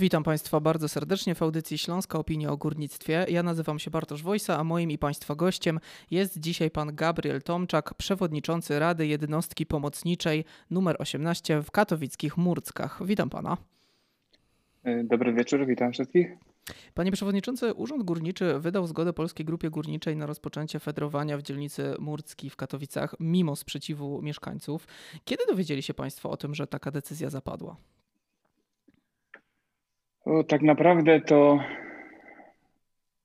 Witam Państwa bardzo serdecznie w audycji Śląska Opinia o Górnictwie. Ja nazywam się Bartosz Wojsa, a moim i Państwa gościem jest dzisiaj pan Gabriel Tomczak, przewodniczący Rady Jednostki Pomocniczej nr 18 w katowickich Murckach. Witam Pana. Dobry wieczór, witam wszystkich. Panie Przewodniczący, Urząd Górniczy wydał zgodę Polskiej Grupie Górniczej na rozpoczęcie fedrowania w dzielnicy Murcki w Katowicach mimo sprzeciwu mieszkańców. Kiedy dowiedzieli się Państwo o tym, że taka decyzja zapadła? O, tak naprawdę to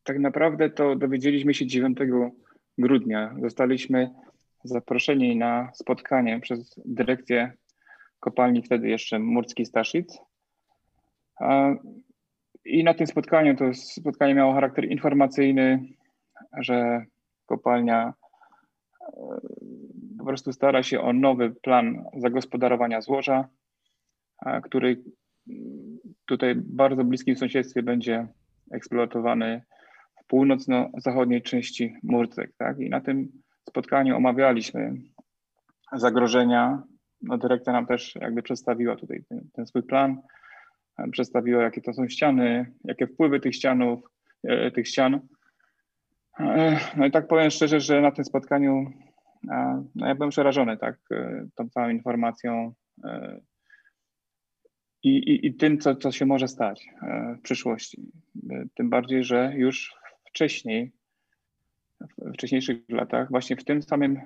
tak naprawdę to dowiedzieliśmy się 9 grudnia. Zostaliśmy zaproszeni na spotkanie przez dyrekcję kopalni wtedy jeszcze Murski Staszic. I na tym spotkaniu, to spotkanie miało charakter informacyjny, że kopalnia e, po prostu stara się o nowy plan zagospodarowania złoża, który tutaj bardzo bliskim sąsiedztwie będzie eksploatowany w północno-zachodniej części Murcek. Tak? I na tym spotkaniu omawialiśmy zagrożenia. No, dyrekcja nam też jakby przedstawiła tutaj ten, ten swój plan, przedstawiła jakie to są ściany, jakie wpływy tych ścianów, e, tych ścian. E, no i tak powiem szczerze, że na tym spotkaniu no ja byłem przerażony tak, e, tą całą informacją i, i, i tym, co, co się może stać e, w przyszłości. E, tym bardziej, że już wcześniej, w wcześniejszych latach, właśnie w tym samym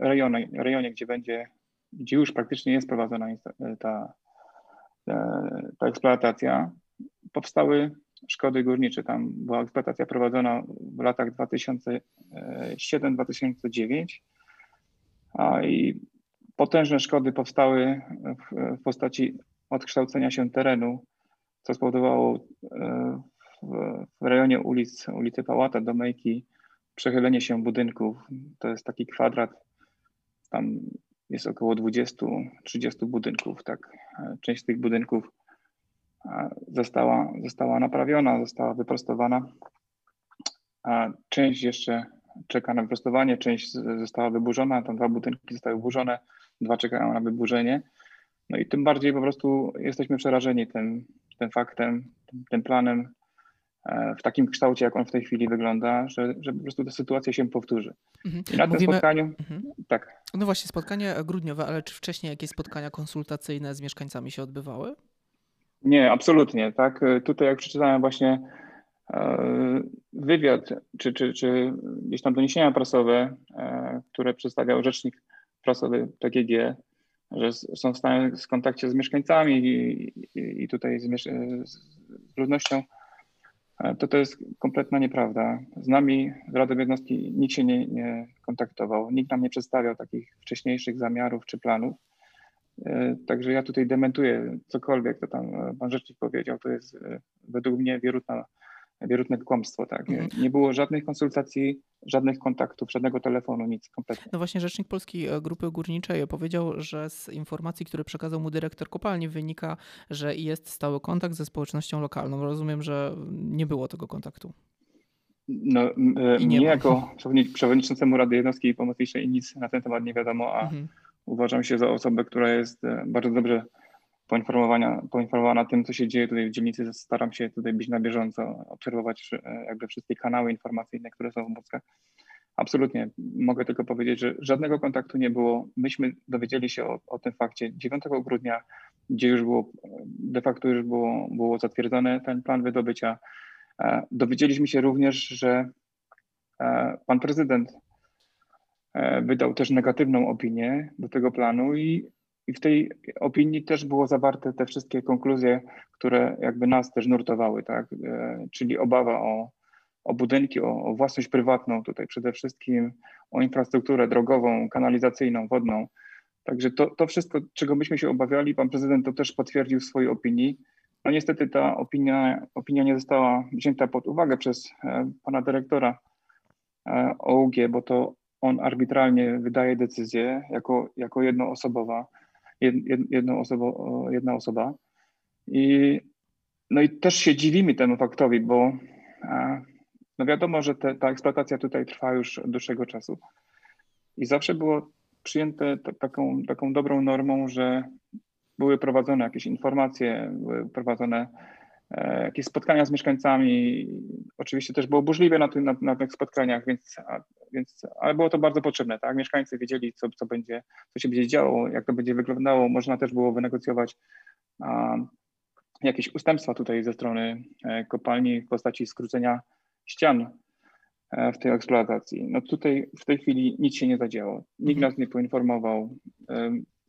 rejonie, rejonie gdzie będzie, gdzie już praktycznie jest prowadzona ta, ta eksploatacja, powstały szkody górnicze. Tam była eksploatacja prowadzona w latach 2007-2009, a i potężne szkody powstały w, w postaci odkształcenia się terenu, co spowodowało e, w rejonie ulic, ulicy Pałata, Domejki, przechylenie się budynków. To jest taki kwadrat, tam jest około 20-30 budynków. Tak. E, część z tych budynków e, została, została naprawiona, została wyprostowana, a część jeszcze czeka na wyprostowanie, część została wyburzona, tam dwa budynki zostały wyburzone, dwa czekają na wyburzenie. No i tym bardziej po prostu jesteśmy przerażeni tym, tym faktem, tym, tym planem e, w takim kształcie, jak on w tej chwili wygląda, że, że po prostu ta sytuacja się powtórzy. Mhm. I na Mówimy... tym spotkaniu, mhm. tak. No właśnie, spotkanie grudniowe, ale czy wcześniej jakieś spotkania konsultacyjne z mieszkańcami się odbywały? Nie, absolutnie. Tak, tutaj jak przeczytałem właśnie e, wywiad, czy, czy, czy gdzieś tam doniesienia prasowe, e, które przedstawiał rzecznik prasowy PGG, że są w w kontakcie z mieszkańcami i, i, tutaj z, z, ludnością, e, to to jest kompletna nieprawda. Z nami, z Radą Jednostki, nikt się nie, nie kontaktował, nikt nam nie przedstawiał takich wcześniejszych zamiarów czy planów. E, także ja tutaj dementuję cokolwiek, co tam pan rzecznik powiedział. To jest e, według mnie wierutna wierutne kłamstwo. Tak. Nie, mhm. nie było żadnych konsultacji, żadnych kontaktów, żadnego telefonu, nic kompletnie. No właśnie Rzecznik Polskiej e, Grupy Górniczej powiedział, że z informacji, które przekazał mu dyrektor kopalni wynika, że jest stały kontakt ze społecznością lokalną. Rozumiem, że nie było tego kontaktu. No, e, mnie jako przewodniczącemu Rady Jednostki Pomocniczej nic na ten temat nie wiadomo, a mhm. uważam się za osobę, która jest e, bardzo dobrze poinformowania, poinformowana tym, co się dzieje tutaj w dzielnicy. Staram się tutaj być na bieżąco, obserwować e, jakby wszystkie kanały informacyjne, które są w Murskach. Absolutnie. Mogę tylko powiedzieć, że żadnego kontaktu nie było. Myśmy dowiedzieli się o, o tym fakcie 9 grudnia, gdzie już było, de facto już było, było zatwierdzony ten plan wydobycia. E, dowiedzieliśmy się również, że e, pan prezydent wydał też negatywną opinię do tego planu i i w tej opinii też było zawarte te wszystkie konkluzje, które jakby nas też nurtowały, tak? E, czyli obawa o, o budynki, o, o własność prywatną tutaj przede wszystkim, o infrastrukturę drogową, kanalizacyjną, wodną. Także to, to wszystko, czego myśmy się obawiali, pan prezydent to też potwierdził w swojej opinii. No niestety ta opinia, opinia nie została wzięta pod uwagę przez e, pana dyrektora e, OUG, bo to on arbitralnie wydaje decyzję jako, jako jednoosobowa jedną osobą, jedna osoba. I, no i też się dziwimy temu faktowi, bo no wiadomo, że te, ta eksploatacja tutaj trwa już od dłuższego czasu. I zawsze było przyjęte taką, taką dobrą normą, że były prowadzone jakieś informacje, były prowadzone jakieś spotkania z mieszkańcami. Oczywiście też było burzliwe na, na, na tych spotkaniach, więc, więc, ale było to bardzo potrzebne. Tak? Mieszkańcy wiedzieli, co, co, będzie, co się będzie działo, jak to będzie wyglądało. Można też było wynegocjować a, jakieś ustępstwa tutaj ze strony e, kopalni w postaci skrócenia ścian e, w tej eksploatacji. No tutaj w tej chwili nic się nie zadziało. Nikt mhm. nas nie poinformował,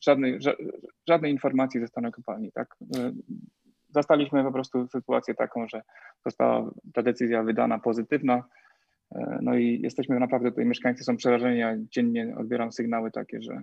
żadnej, żadnej informacji ze strony kopalni. Tak? E, zastaliśmy po prostu sytuację taką, że została ta decyzja wydana pozytywna. No i jesteśmy naprawdę, tutaj mieszkańcy są przerażeni, ja dziennie odbieram sygnały takie, że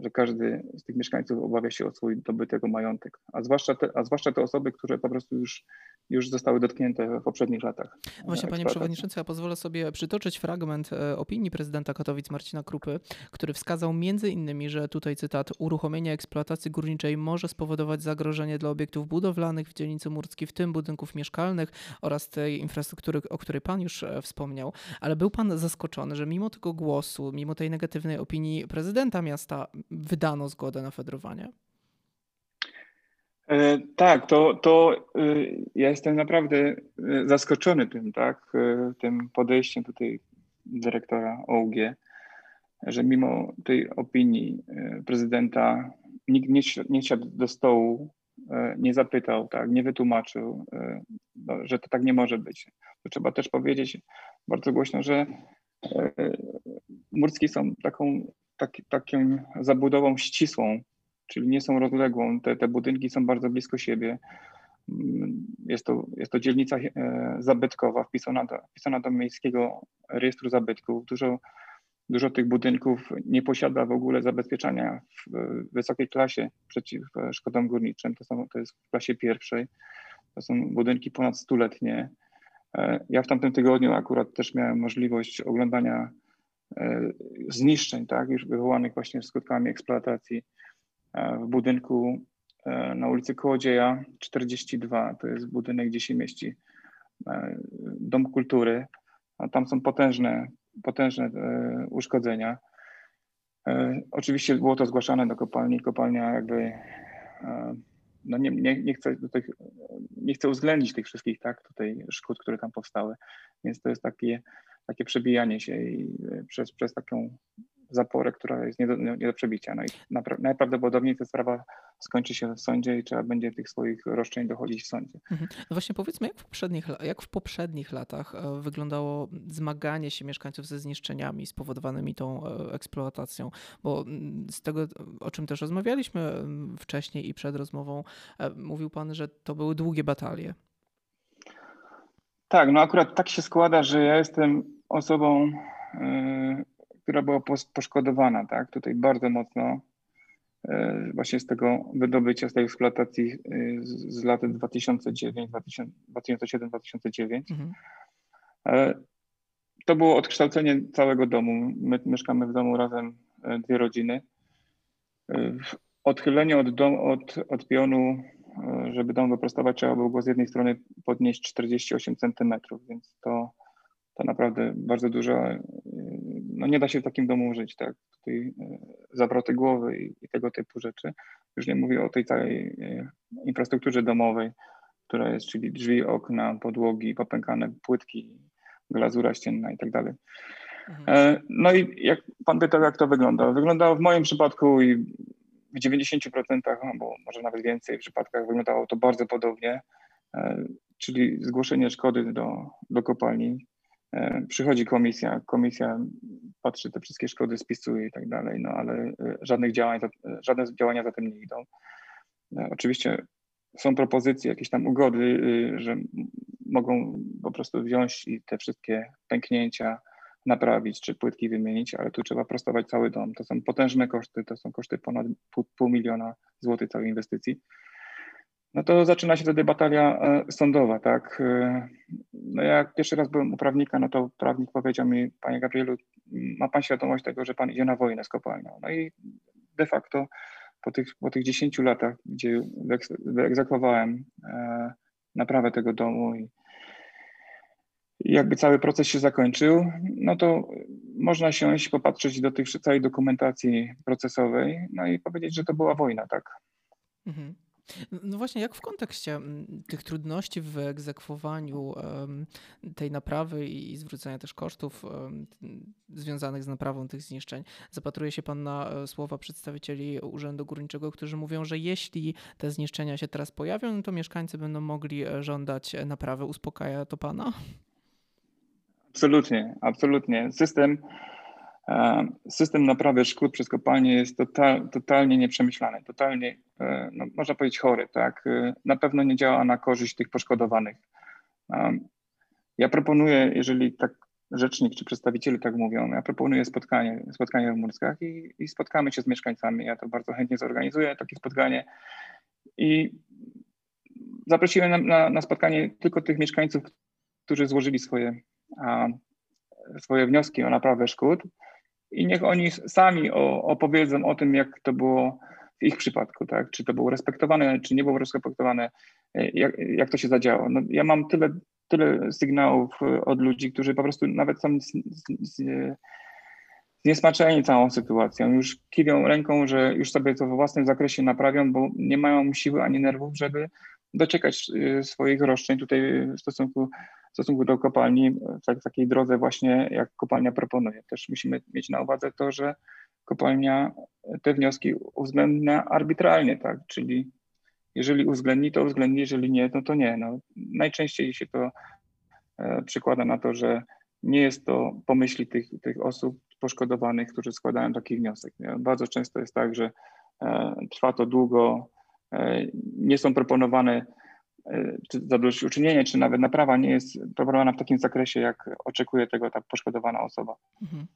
że każdy z tych mieszkańców obawia się o swój dobytek, majątek, a zwłaszcza, te, a zwłaszcza te osoby, które po prostu już, już zostały dotknięte w poprzednich latach. Właśnie, panie przewodniczący, ja pozwolę sobie przytoczyć fragment e, opinii prezydenta Katowic Marcina Krupy, który wskazał między innymi, że tutaj cytat, uruchomienie eksploatacji górniczej może spowodować zagrożenie dla obiektów budowlanych w dzielnicy Murskiej, w tym budynków mieszkalnych oraz tej infrastruktury, o której pan już e, wspomniał, ale był pan zaskoczony, że mimo tego głosu, mimo tej negatywnej opinii prezydenta miasta, wydano zgodę na fedrowanie? E, tak, to, to e, ja jestem naprawdę e, zaskoczony tym, tak, tym podejściem tutaj dyrektora OUG, że mimo tej opinii prezydenta nikt nie, nie siadł do stołu, nie zapytał, tak, nie wytłumaczył, no, że to tak nie może być. To trzeba też powiedzieć bardzo głośno, że Murski są taką taki, taką zabudową ścisłą, czyli nie są rozległą. Te, te budynki są bardzo blisko siebie. Mm, jest to, jest to dzielnica e, zabytkowa wpisana do, wpisana do miejskiego rejestru zabytków. Dużo, dużo tych budynków nie posiada w ogóle zabezpieczenia w wysokiej klasie przeciw szkodom górniczym. To, są, to jest w klasie pierwszej. To są budynki ponad stuletnie. E, ja w tamtym tygodniu akurat też miałem możliwość oglądania E, zniszczeń, tak, już wywołanych właśnie skutkami eksploatacji e, w budynku e, na ulicy Kołodzieja 42. To jest budynek, gdzie się mieści Dom Kultury. Tam są potężne, potężne uszkodzenia. Oczywiście było to zgłaszane do kopalni. Kopalnia jakby no nie, nie, nie, chcę nie chcę uwzględnić tych wszystkich tak, tutaj szkód, które tam powstały. Więc to jest takie takie przebijanie się i e, przez, przez taką zaporę, która jest nie do, nie do przebicia. No i najprawdopodobniej ta sprawa skończy się w sądzie i trzeba będzie tych swoich roszczeń dochodzić w sądzie. Mhm. No właśnie powiedzmy, jak w, poprzednich, jak w poprzednich latach e, wyglądało zmaganie się mieszkańców ze zniszczeniami spowodowanymi tą e, eksploatacją? Bo z tego, o czym też rozmawialiśmy wcześniej i przed rozmową, mówił pan, że to były długie batalie. Tak, no akurat tak się składa, że ja jestem osobą, e, która była poszkodowana, tak, tutaj bardzo mocno e, właśnie z tego wydobycia, z tej eksploatacji e, z, lat 2009-2007-2009. Mhm. To było odkształcenie całego domu. My mieszkamy w domu razem dwie rodziny. Odchylenie od, dom, od, od pionu, żeby dom wyprostować, trzeba było go z jednej strony podnieść 48 centymetrów, więc to to naprawdę bardzo dużo, no nie da się w takim domu żyć, tak, tutaj e, zawroty głowy i, i tego typu rzeczy. Już nie mówię o tej całej e, infrastrukturze domowej, która jest, czyli drzwi, okna, podłogi, popękane płytki, glazura ścienna i tak dalej. Mhm. E, no i jak pan pytał, jak to wygląda? Wyglądało w moim przypadku i w 90%, albo może nawet więcej przypadkach wyglądało to bardzo podobnie, czyli zgłoszenie szkody do, do kopalni, E, przychodzi komisja, komisja patrzy te wszystkie szkody, spisuje i tak dalej, no ale e, żadnych działań, e, żadne działania za tym nie idą. Oczywiście są propozycje, jakieś tam ugody, że mogą po prostu wziąć i te wszystkie pęknięcia naprawić, czy płytki wymienić, ale tu trzeba prostować cały dom. To są potężne koszty, to są koszty ponad pół, pół miliona złotych całej inwestycji no to zaczyna się wtedy batalia e, sądowa, tak. E, no jak pierwszy raz byłem u prawnika, no to prawnik powiedział mi, panie Gabrielu, ma pan świadomość tego, że pan idzie na wojnę z kopalnią. No i de facto po tych, po tych 10 latach, gdzie wyegzekwowałem e, naprawę tego domu i jakby cały proces się zakończył, no to można siąść, popatrzeć do tych całej dokumentacji procesowej, no i powiedzieć, że to była wojna, tak. Mhm. No właśnie, jak w kontekście tych trudności w egzekwowaniu tej naprawy i zwrócenia też kosztów związanych z naprawą tych zniszczeń, zapatruje się Pan na e, słowa przedstawicieli Urzędu Górniczego, którzy mówią, że jeśli te zniszczenia się teraz pojawią, no to mieszkańcy będą mogli e, żądać naprawy. Uspokaja to Pana? Absolutnie, absolutnie. System system naprawy szkód przez kopalnie jest total, totalnie nieprzemyślany, totalnie, e, no, można powiedzieć, chory. Tak? E, na pewno nie działa na korzyść tych poszkodowanych. Ja proponuję, jeżeli tak rzecznik czy przedstawiciele tak mówią, ja proponuję spotkanie, spotkanie w Murskach i, i spotkamy się z mieszkańcami. Ja to bardzo chętnie zorganizuję, takie spotkanie. I zaprosiłem na, na, na spotkanie tylko tych mieszkańców, którzy złożyli swoje, a, swoje wnioski o naprawę szkód i niech oni sami opowiedzą o tym, jak to było w ich przypadku, tak? Czy to było respektowane, czy nie było respektowane, e, jak, jak to się zadziało. No, ja mam tyle, tyle sygnałów e, od ludzi, którzy po prostu nawet są zniesmaczeni całą sytuacją, już kiwią ręką, że już sobie to w własnym zakresie naprawią, bo nie mają siły ani nerwów, żeby dociekać e, swoich roszczeń tutaj w stosunku w stosunku do kopalni w takiej drodze właśnie, jak kopalnia proponuje. Też musimy mieć na uwadze to, że kopalnia te wnioski uwzględnia arbitralnie, tak, czyli jeżeli uwzględni, to uwzględni, jeżeli nie, no to nie. No, najczęściej się to e, przykłada na to, że nie jest to pomyśli tych, tych osób poszkodowanych, którzy składają taki wniosek. Bardzo często jest tak, że e, trwa to długo, e, nie są proponowane czy zadośćuczynienie, czy nawet naprawa nie jest proponowana w takim zakresie, jak oczekuje tego ta poszkodowana osoba. Mhm.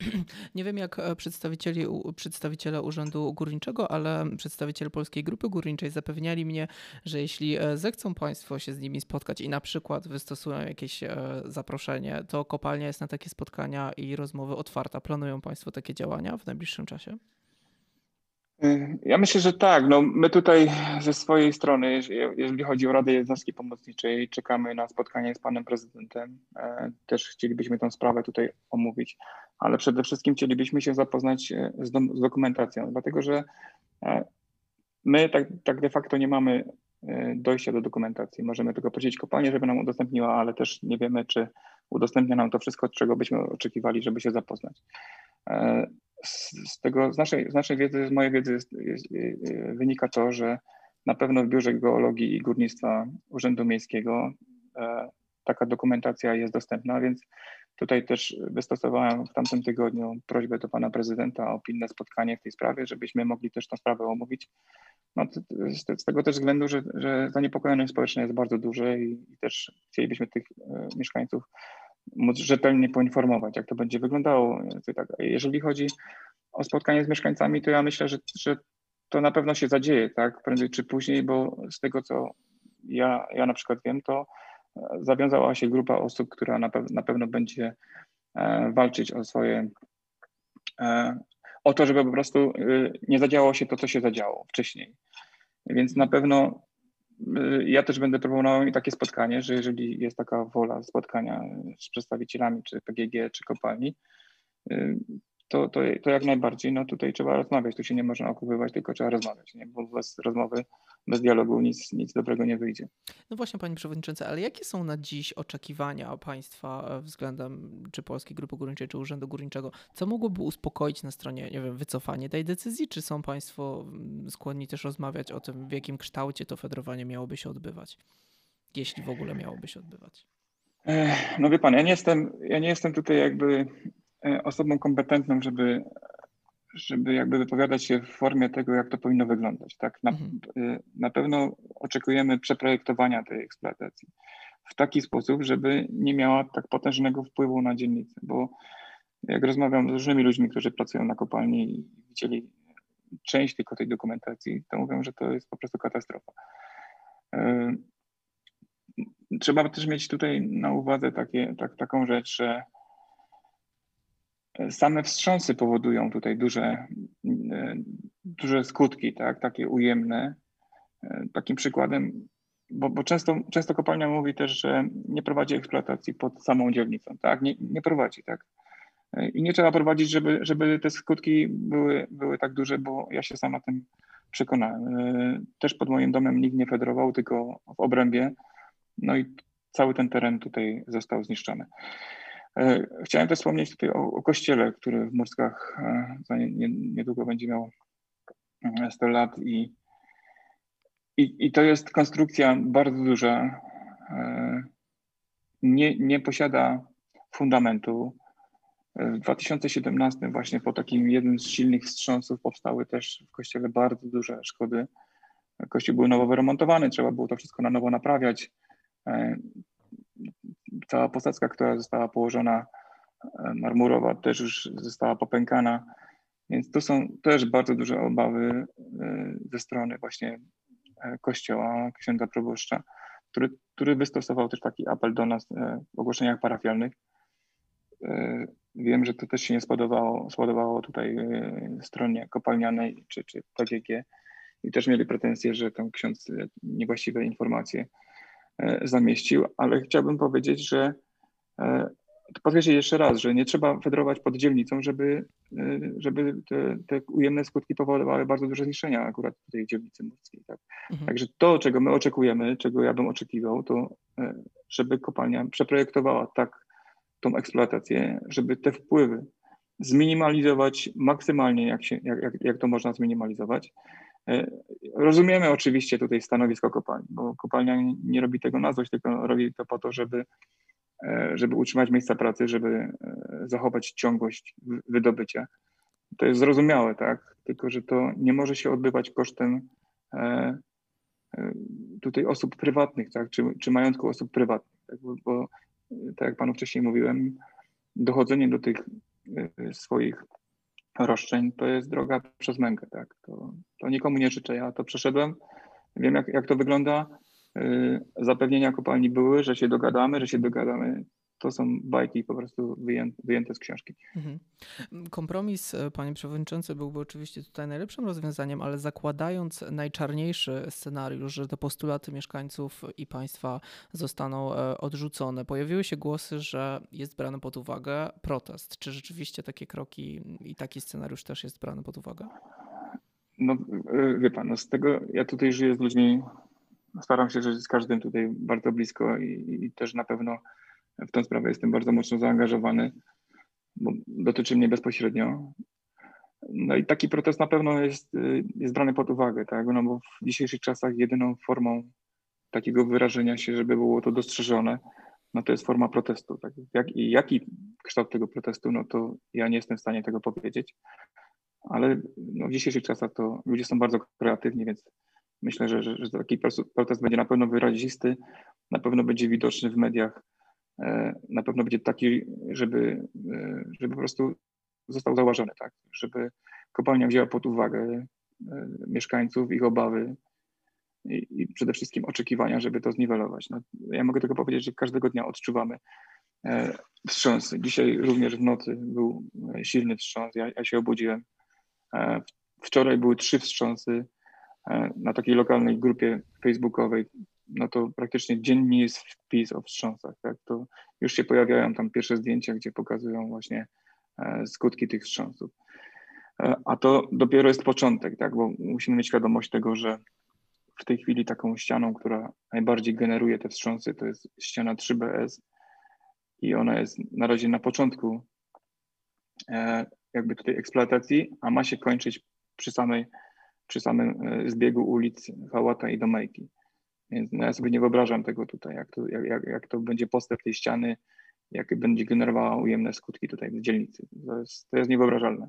Nie wiem jak e, przedstawicieli, przedstawiciele Urzędu Górniczego, ale przedstawiciele Polskiej Grupy Górniczej zapewniali mnie, że jeśli e, zechcą Państwo się z nimi spotkać i na przykład wystosują jakieś e, zaproszenie, to kopalnia jest na takie spotkania i rozmowy otwarta. Planują Państwo takie działania w najbliższym czasie? Ja myślę, że tak. No, my tutaj ze swojej strony, jeżeli chodzi o Radę Jednostki Pomocniczej, czekamy na spotkanie z panem prezydentem. E, też chcielibyśmy tę sprawę tutaj omówić, ale przede wszystkim chcielibyśmy się zapoznać e, z, dokumentacją, dlatego że e, my tak, tak de facto nie mamy dojścia do dokumentacji. Możemy tylko prosić kopalnię, żeby nam udostępniła, ale też nie wiemy, czy udostępnia nam to wszystko, czego byśmy oczekiwali, żeby się zapoznać z tego, z naszej, z naszej wiedzy, z mojej wiedzy jest, jest, wynika to, że na pewno w Biurze Geologii i Górnictwa Urzędu Miejskiego e, taka dokumentacja jest dostępna, więc tutaj też wystosowałem w tamtym tygodniu prośbę do pana prezydenta o pilne spotkanie w tej sprawie, żebyśmy mogli też tę sprawę omówić. No, z, z, tego też względu, że, że zaniepokojenie społeczne jest bardzo duże i, i też chcielibyśmy tych e, mieszkańców móc rzetelnie poinformować, jak to będzie wyglądało. Tak, jeżeli chodzi o spotkanie z mieszkańcami, to ja myślę, że, że to na pewno się zadzieje, tak, prędzej czy później, bo z tego, co ja, ja na przykład wiem, to e, zawiązała się grupa osób, która na, pe na pewno będzie e, walczyć o swoje, e, o to, żeby po prostu nie zadziało się to, co się zadziało wcześniej. Więc na pewno Y, ja też będę proponował takie spotkanie, że jeżeli jest taka wola spotkania z przedstawicielami czy PGG, czy kopalni, y, to, to, to jak najbardziej, no tutaj trzeba rozmawiać, tu się nie można okupywać, tylko trzeba rozmawiać, nie? bo bez rozmowy, bez dialogu nic, nic dobrego nie wyjdzie. No właśnie, Panie Przewodniczący, ale jakie są na dziś oczekiwania państwa e, względem czy Polskiej Grupy Górniczej, czy Urzędu Górniczego? Co mogłoby uspokoić na stronie, nie wiem, wycofanie tej decyzji, czy są Państwo mm, skłonni też rozmawiać o tym, w jakim kształcie to fedrowanie miałoby się odbywać, jeśli w ogóle miałoby się odbywać? No wie Pan, ja nie jestem, ja nie jestem tutaj jakby osobą kompetentną, żeby, żeby jakby wypowiadać się w formie tego, jak to powinno wyglądać. Tak? Na, mhm. E, na pewno oczekujemy przeprojektowania tej eksploatacji w taki sposób, żeby nie miała tak potężnego wpływu na dzielnicę, bo jak rozmawiam z różnymi ludźmi, którzy pracują na kopalni i widzieli część tylko tej dokumentacji, to mówią, że to jest po prostu katastrofa. E, trzeba też mieć tutaj na uwadze takie, tak, taką rzecz, że same wstrząsy powodują tutaj duże, e, duże skutki, tak, takie ujemne. E, takim przykładem, bo, bo często, często kopalnia mówi też, że nie prowadzi eksploatacji pod samą dzielnicą, tak, nie, nie prowadzi, tak. E, I nie trzeba prowadzić, żeby, żeby te skutki były, były tak duże, bo ja się sam na tym przekonałem. Też pod moim domem nikt nie federował, tylko w obrębie. No i cały ten teren tutaj został zniszczony. Chciałem też wspomnieć tutaj o, o kościele, który w Murskach za niedługo będzie miał 100 lat i, i, i to jest konstrukcja bardzo duża. Nie, nie posiada fundamentu. W 2017 właśnie po takim jednym z silnych wstrząsów powstały też w kościele bardzo duże szkody. Kościół był nowo wyremontowany, trzeba było to wszystko na nowo naprawiać. Cała posadzka, która została położona marmurowa też już została popękana. Więc to są też bardzo duże obawy e, ze strony właśnie e, kościoła, księdza proboszcza, który, który wystosował też taki apel do nas e, w ogłoszeniach parafialnych. Wiem, że to też się nie spodobało, spodobało tutaj stronie kopalnianej czy, czy PGG i też mieli pretensje, że tam ksiądz niewłaściwe informacje zamieścił, ale chciałbym powiedzieć, że podkreślę jeszcze raz, że nie trzeba federować pod dzielnicą, żeby, y, żeby te, te ujemne skutki powodowały bardzo duże zniszczenia akurat w tej dzielnicy morskiej. Tak? Mhm. Także to, czego my oczekujemy, czego ja bym oczekiwał, to żeby kopalnia przeprojektowała tak tą eksploatację, żeby te wpływy zminimalizować maksymalnie, jak, się, jak, jak, jak to można zminimalizować. Y, rozumiemy oczywiście tutaj stanowisko kopalni, bo kopalnia nie robi tego na złość, tylko robi to po to, żeby E, żeby utrzymać miejsca pracy, żeby e, zachować ciągłość wydobycia. To jest zrozumiałe, tak? Tylko, że to nie może się odbywać kosztem e, tutaj osób prywatnych, tak? Czy, czy majątku osób prywatnych, tak? Bo, bo tak jak panu wcześniej mówiłem, dochodzenie do tych swoich roszczeń to jest droga przez mękę, tak? To, to nikomu nie życzę. Ja to przeszedłem, wiem jak, jak to wygląda. Y, zapewnienia kopalni były, że się dogadamy, że się dogadamy. To są bajki po prostu wyjęte, wyjęte z książki. Mhm. Kompromis, e, panie przewodniczący, byłby oczywiście tutaj najlepszym rozwiązaniem, ale zakładając najczarniejszy scenariusz, że te postulaty mieszkańców i państwa zostaną e, odrzucone, pojawiły się głosy, że jest brany pod uwagę protest. Czy rzeczywiście takie kroki i taki scenariusz też jest brany pod uwagę? No, e, wie pan, no z tego ja tutaj żyję z ludźmi staram się żyć z każdym tutaj bardzo blisko i, i też na pewno w tę sprawę jestem bardzo mocno zaangażowany, bo dotyczy mnie bezpośrednio. No i taki protest na pewno jest, jest brany pod uwagę, tak? No bo w dzisiejszych czasach jedyną formą takiego wyrażenia się, żeby było to dostrzeżone, no to jest forma protestu. Tak? Jak, I jaki kształt tego protestu, no to ja nie jestem w stanie tego powiedzieć, ale no w dzisiejszych czasach to ludzie są bardzo kreatywni, więc Myślę, że, że, że taki protest będzie na pewno wyrazisty, na pewno będzie widoczny w mediach, na pewno będzie taki, żeby, e, żeby po prostu został zauważony, tak? żeby kopalnia wzięła pod uwagę e, mieszkańców, ich obawy i, i przede wszystkim oczekiwania, żeby to zniwelować. No, ja mogę tylko powiedzieć, że każdego dnia odczuwamy wstrząsy. Dzisiaj również w nocy był silny wstrząs, ja, ja się obudziłem. Wczoraj były trzy wstrząsy E, na takiej lokalnej grupie facebookowej, no to praktycznie dziennie jest wpis o wstrząsach, tak? To już się pojawiają tam pierwsze zdjęcia, gdzie pokazują właśnie e, skutki tych wstrząsów. E, a to dopiero jest początek, tak? Bo musimy mieć świadomość tego, że w tej chwili taką ścianą, która najbardziej generuje te wstrząsy, to jest ściana 3BS i ona jest na razie na początku jakby tutaj eksploatacji, a ma się kończyć przy samej przy samym e, zbiegu ulic Hałata i Domejki. Więc no ja sobie nie wyobrażam tego tutaj, jak to, jak, jak to będzie postęp tej ściany, jakie będzie generowała ujemne skutki tutaj w dzielnicy. To jest, to jest niewyobrażalne.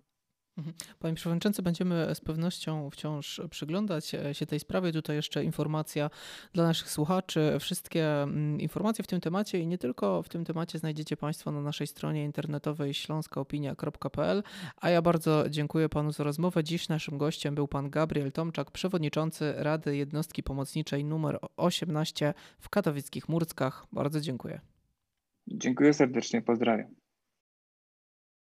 Mhm. Panie Przewodniczący, będziemy z pewnością wciąż przyglądać się tej sprawie. Tutaj jeszcze informacja dla naszych słuchaczy. Wszystkie mm, informacje w tym temacie i nie tylko w tym temacie znajdziecie Państwo na naszej stronie internetowej śląskaopinia.pl. A ja bardzo dziękuję Panu za rozmowę. Dziś naszym gościem był Pan Gabriel Tomczak, przewodniczący Rady Jednostki Pomocniczej numer 18 w katowickich Murckach. Bardzo dziękuję. Dziękuję serdecznie, pozdrawiam.